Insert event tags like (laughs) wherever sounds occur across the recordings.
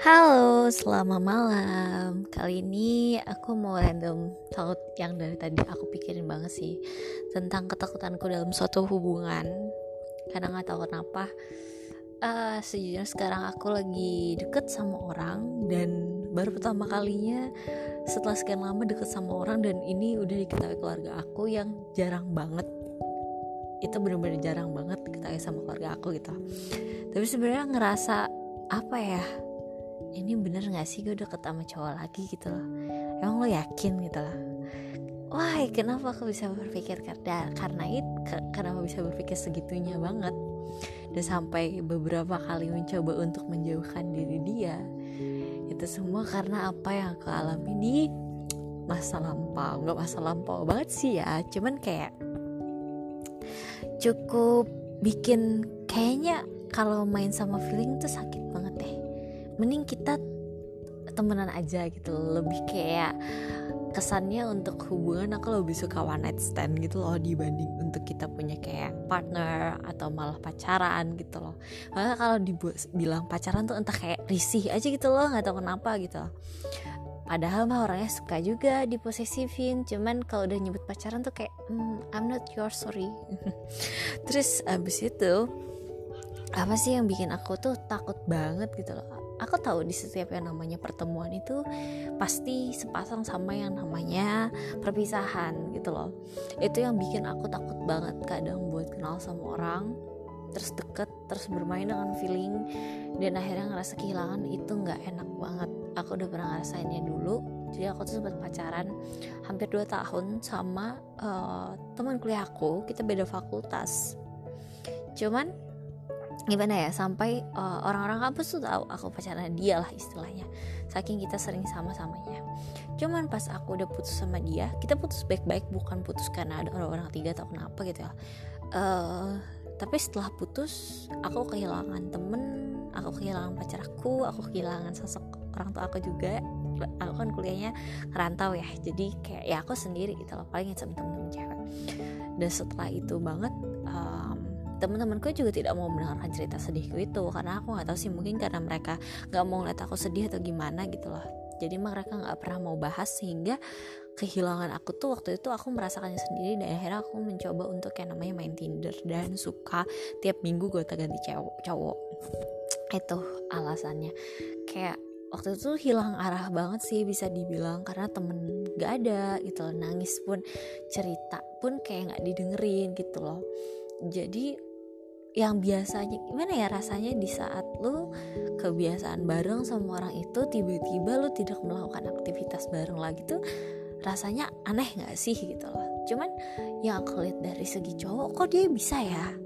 Halo, selamat malam. Kali ini aku mau random thought yang dari tadi aku pikirin banget sih tentang ketakutanku dalam suatu hubungan. Karena nggak tahu kenapa, uh, sejujurnya sekarang aku lagi deket sama orang dan baru pertama kalinya setelah sekian lama deket sama orang dan ini udah diketahui keluarga aku yang jarang banget itu bener-bener jarang banget diketahui sama keluarga aku gitu tapi sebenarnya ngerasa apa ya ini bener gak sih? Gue deket sama cowok lagi gitu loh. Emang lo yakin gitu loh? Wah kenapa aku bisa berpikir karena karena itu kenapa bisa berpikir segitunya banget. Dan sampai beberapa kali mencoba untuk menjauhkan diri dia itu semua karena apa yang aku alami di masa lampau. Nggak masa lampau banget sih ya cuman kayak cukup bikin kayaknya kalau main sama feeling tuh sakit banget deh mending kita temenan aja gitu. Lebih kayak kesannya untuk hubungan aku lebih suka one night stand gitu loh dibanding untuk kita punya kayak partner atau malah pacaran gitu loh. Makanya kalau dibilang pacaran tuh entah kayak risih aja gitu loh nggak tahu kenapa gitu loh. padahal mah orangnya suka juga diposesifin cuman kalau udah nyebut pacaran tuh kayak mm, I'm not your sorry. (laughs) Terus abis itu apa sih yang bikin aku tuh takut banget gitu loh aku tahu di setiap yang namanya pertemuan itu pasti sepasang sama yang namanya perpisahan gitu loh. Itu yang bikin aku takut banget kadang buat kenal sama orang terus deket terus bermain dengan feeling dan akhirnya ngerasa kehilangan itu nggak enak banget. Aku udah pernah ngerasainnya dulu jadi aku tuh sempat pacaran hampir 2 tahun sama uh, teman kuliah aku kita beda fakultas. Cuman gimana ya sampai uh, orang-orang kampus tuh tahu aku pacaran dia lah istilahnya. Saking kita sering sama-samanya. Cuman pas aku udah putus sama dia kita putus baik-baik bukan putus karena ada orang-orang ketiga atau kenapa gitu ya. Uh, tapi setelah putus aku kehilangan temen aku kehilangan pacar aku aku kehilangan sosok orang tua aku juga. Aku kan kuliahnya ngerantau ya jadi kayak ya aku sendiri gitu loh paling sama temen-temen cewek. Dan setelah itu banget teman-temanku juga tidak mau mendengarkan cerita sedihku itu. Karena aku nggak tahu sih mungkin karena mereka nggak mau ngeliat aku sedih atau gimana gitu loh. Jadi mereka nggak pernah mau bahas sehingga kehilangan aku tuh waktu itu aku merasakannya sendiri dan akhirnya aku mencoba untuk yang namanya main Tinder dan suka tiap minggu gue ganti cowok cowok. Itu alasannya. Kayak waktu itu hilang arah banget sih bisa dibilang karena temen gak ada gitu loh. Nangis pun cerita pun kayak nggak didengerin gitu loh. Jadi yang biasanya gimana ya rasanya di saat lu kebiasaan bareng sama orang itu tiba-tiba lu tidak melakukan aktivitas bareng lagi tuh rasanya aneh gak sih gitu loh. Cuman yang aku lihat dari segi cowok kok dia bisa ya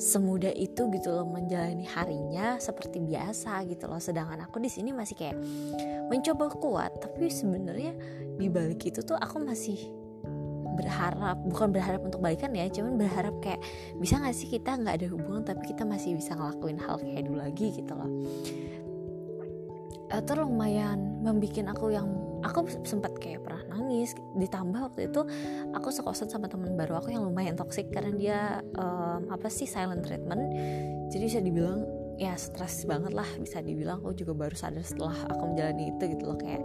semudah itu gitu loh menjalani harinya seperti biasa gitu loh. Sedangkan aku di sini masih kayak mencoba kuat tapi sebenarnya di balik itu tuh aku masih berharap bukan berharap untuk baikan ya cuman berharap kayak bisa gak sih kita nggak ada hubungan tapi kita masih bisa ngelakuin hal kayak dulu lagi gitu loh. Itu lumayan membuat aku yang aku sempat kayak pernah nangis ditambah waktu itu aku sekosan sama teman baru aku yang lumayan toksik karena dia um, apa sih silent treatment. Jadi bisa dibilang ya stres banget lah bisa dibilang. Aku juga baru sadar setelah aku menjalani itu gitu loh kayak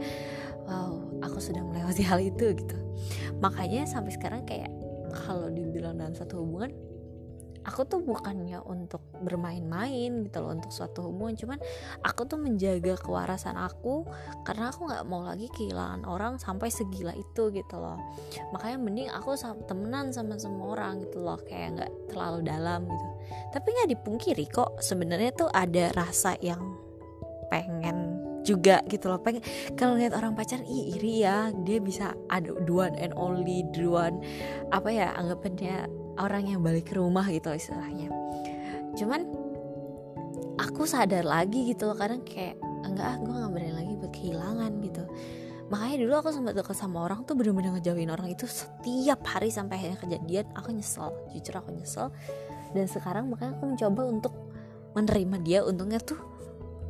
wow aku sudah melewati hal itu gitu. Makanya sampai sekarang kayak kalau dibilang dalam satu hubungan aku tuh bukannya untuk bermain-main gitu loh untuk suatu hubungan. Cuman aku tuh menjaga kewarasan aku karena aku nggak mau lagi kehilangan orang sampai segila itu gitu loh. Makanya mending aku temenan sama semua orang gitu loh kayak nggak terlalu dalam gitu tapi nggak dipungkiri kok sebenarnya tuh ada rasa yang pengen juga gitu loh. Pengen kalau lihat orang pacaran ih iri ya dia bisa ada dua and only dua apa ya anggapannya orang yang balik ke rumah gitu istilahnya. Cuman aku sadar lagi gitu loh kadang kayak enggak gue nggak berani lagi buat kehilangan gitu. Makanya dulu aku sempat deket sama orang tuh bener-bener ngejauhin orang itu setiap hari sampai akhirnya kejadian aku nyesel jujur aku nyesel dan sekarang makanya aku mencoba untuk menerima dia. Untungnya tuh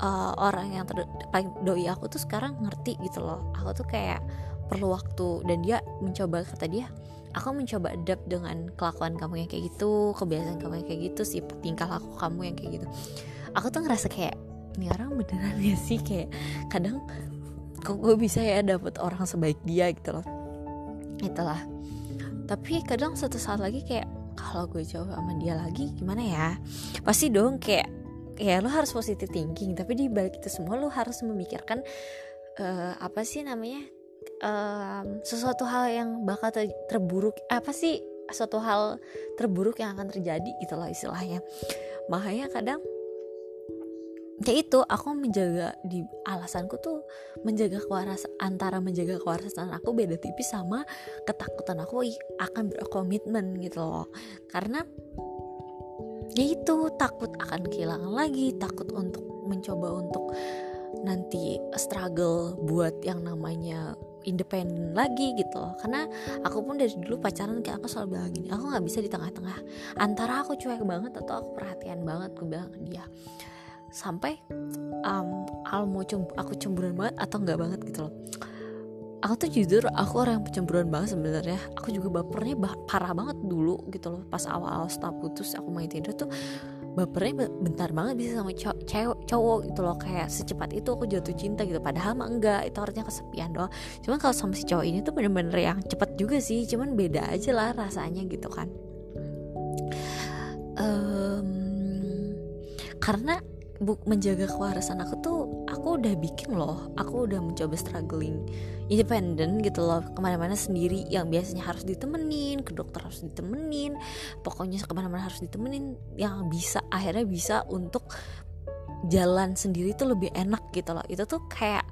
uh, orang yang paling doi aku tuh sekarang ngerti gitu loh. Aku tuh kayak perlu waktu. Dan dia mencoba kata dia aku mencoba adapt dengan kelakuan kamu yang kayak gitu kebiasaan kamu yang kayak gitu sih tingkah laku kamu yang kayak gitu. Aku tuh ngerasa kayak ini orang beneran ya sih? Kayak kadang kok gue bisa ya dapet orang sebaik dia gitu loh. Itulah. Tapi kadang satu saat lagi kayak kalau gue jauh sama dia lagi gimana ya? Pasti dong kayak ya lo harus positive thinking tapi di balik itu semua lo harus memikirkan uh, apa sih namanya um, sesuatu hal yang bakal ter terburuk apa sih suatu hal terburuk yang akan terjadi itulah istilahnya. Makanya kadang ya itu aku menjaga di alasanku tuh menjaga kewarasan antara menjaga kewarasan aku beda tipis sama ketakutan aku akan berkomitmen gitu loh. Karena ya itu takut akan kehilangan lagi takut untuk mencoba untuk nanti struggle buat yang namanya independen lagi gitu loh. Karena aku pun dari dulu pacaran kayak aku selalu bilang gini aku nggak bisa di tengah-tengah. Antara aku cuek banget atau aku perhatian banget aku bilang ke dia sampai um, al mau cemb aku cemburuan banget atau nggak banget gitu loh. Aku tuh jujur aku orang yang cemburuan banget sebenarnya. Aku juga bapernya bah parah banget dulu gitu loh. Pas awal-awal setelah putus aku main tidur tuh bapernya bentar banget bisa sama cowok, cewek cowok gitu loh. Kayak secepat itu aku jatuh cinta gitu. Padahal mah enggak itu artinya kesepian doang. Cuman kalau sama si cowok ini tuh bener-bener yang cepet juga sih cuman beda aja lah rasanya gitu kan. Um, karena bu menjaga kewarasan aku tuh aku udah bikin loh. Aku udah mencoba struggling independen gitu loh. Ke mana-mana sendiri yang biasanya harus ditemenin ke dokter harus ditemenin pokoknya ke mana-mana harus ditemenin yang bisa akhirnya bisa untuk jalan sendiri tuh lebih enak gitu loh. Itu tuh kayak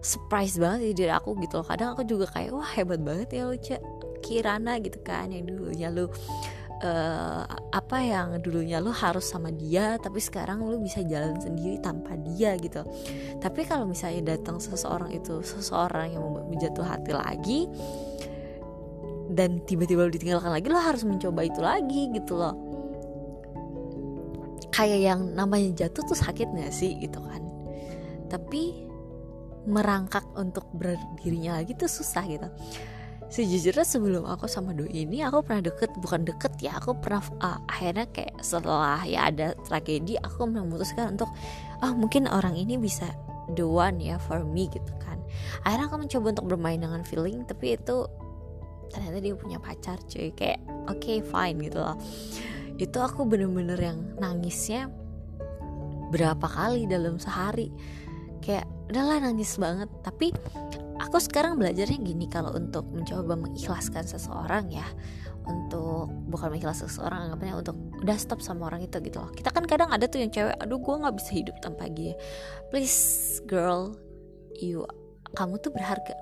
surprise banget di diri aku gitu loh. Kadang aku juga kayak wah hebat banget ya lu Kirana gitu kan yang dulunya lu uh, apa yang dulunya lu harus sama dia tapi sekarang lu bisa jalan sendiri tanpa dia gitu. Tapi kalau misalnya datang seseorang itu seseorang yang membuat menjatuh hati lagi dan tiba-tiba lu ditinggalkan lagi lo harus mencoba itu lagi gitu loh. Kayak yang namanya jatuh tuh sakit gak sih gitu kan? Tapi merangkak untuk berdirinya lagi tuh susah gitu sejujurnya sebelum aku sama doi ini aku pernah deket bukan deket ya aku pernah uh, akhirnya kayak setelah ya ada tragedi aku memutuskan untuk oh mungkin orang ini bisa the one ya for me gitu kan. Akhirnya aku mencoba untuk bermain dengan feeling tapi itu ternyata dia punya pacar cuy. Kayak oke okay, fine gitu loh. Itu aku bener-bener yang nangisnya berapa kali dalam sehari. Kayak udahlah nangis banget. Tapi aku sekarang belajarnya gini kalau untuk mencoba mengikhlaskan seseorang ya untuk bukan mengikhlaskan seseorang anggapnya untuk udah stop sama orang itu gitu loh. Kita kan kadang ada tuh yang cewek aduh gue nggak bisa hidup tanpa dia. Please girl you kamu tuh berharga.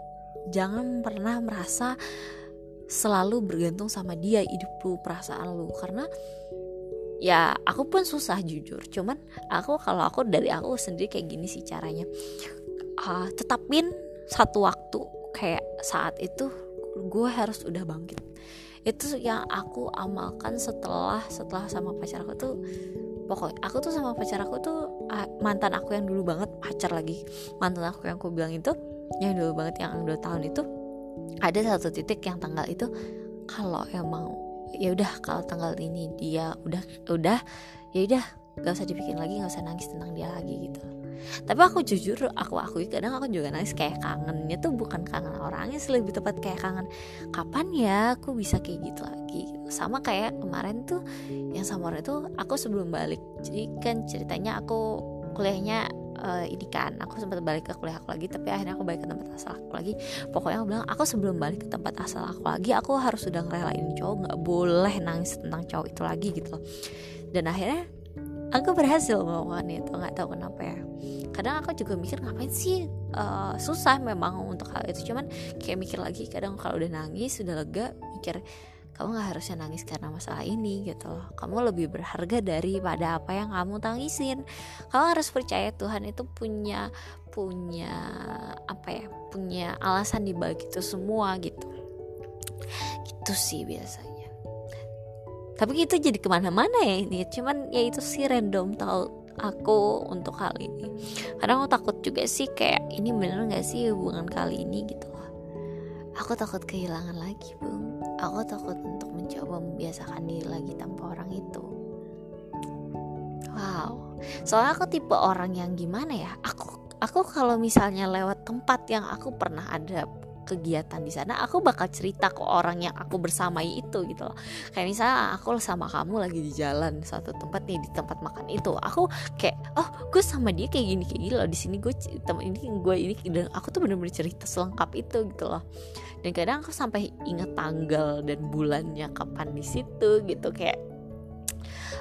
Jangan pernah merasa selalu bergantung sama dia hidup lu perasaan lu. Karena ya aku pun susah jujur. Cuman aku kalau aku dari aku sendiri kayak gini sih caranya. Uh, tetapin satu waktu kayak saat itu gue harus udah bangkit. Itu yang aku amalkan setelah setelah sama pacar aku tuh pokoknya aku tuh sama pacar aku tuh mantan aku yang dulu banget pacar lagi. Mantan aku yang aku bilang itu yang dulu banget yang dua tahun itu ada satu titik yang tanggal itu kalau emang ya udah kalau tanggal ini dia udah udah ya udah gak usah dibikin lagi gak usah nangis tentang dia lagi gitu. Tapi aku jujur aku akui kadang aku juga nangis kayak kangennya tuh bukan kangen orangnya sih lebih tepat kayak kangen kapan ya aku bisa kayak gitu lagi? Sama kayak kemarin tuh yang sama orang itu aku sebelum balik. Jadi kan ceritanya aku kuliahnya uh, ini kan aku sempat balik ke kuliah aku lagi tapi akhirnya aku balik ke tempat asal aku lagi. Pokoknya aku bilang aku sebelum balik ke tempat asal aku lagi aku harus sudah ngerelain cowok nggak boleh nangis tentang cowok itu lagi gitu loh. Dan akhirnya aku berhasil melakukan itu nggak tahu kenapa ya. Kadang aku juga mikir ngapain sih uh, susah memang untuk hal itu. Cuman kayak mikir lagi kadang kalau udah nangis sudah lega mikir kamu nggak harusnya nangis karena masalah ini gitu loh. Kamu lebih berharga daripada apa yang kamu tangisin. Kamu harus percaya Tuhan itu punya punya apa ya punya alasan di balik itu semua gitu. Gitu sih biasanya tapi kita jadi ke mana-mana ya ini. Cuman ya itu sih random tahu aku untuk hal ini. Karena aku takut juga sih kayak ini bener gak sih hubungan kali ini? Gitu loh. Aku takut kehilangan lagi bung aku takut untuk mencoba membiasakan diri lagi tanpa orang itu. Wow. Soalnya aku tipe orang yang gimana ya aku aku kalau misalnya lewat tempat yang aku pernah ada kegiatan di sana aku bakal cerita ke orang yang aku bersamai itu gitu loh. Kayak misalnya aku sama kamu lagi di jalan satu tempat nih di tempat makan itu aku kayak oh gue sama dia kayak gini kayak gini loh di sini gue temen ini gue ini dan aku tuh bener-bener cerita selengkap itu gitu loh. Dan kadang aku sampai inget tanggal dan bulannya kapan di situ gitu kayak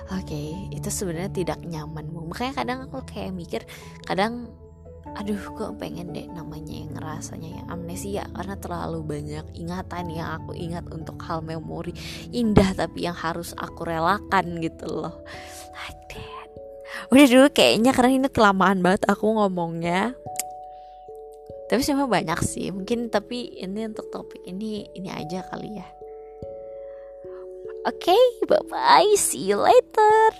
oke okay, itu sebenarnya tidak nyaman. Makanya kadang aku kayak mikir kadang aduh gue pengen deh namanya yang rasanya yang amnesia karena terlalu banyak ingatan yang aku ingat untuk hal memori indah tapi yang harus aku relakan gitu loh. Like udah dulu kayaknya karena ini kelamaan banget aku ngomongnya. Tapi sebenarnya banyak sih mungkin tapi ini untuk topik ini ini aja kali ya. Oke okay, bye bye see you later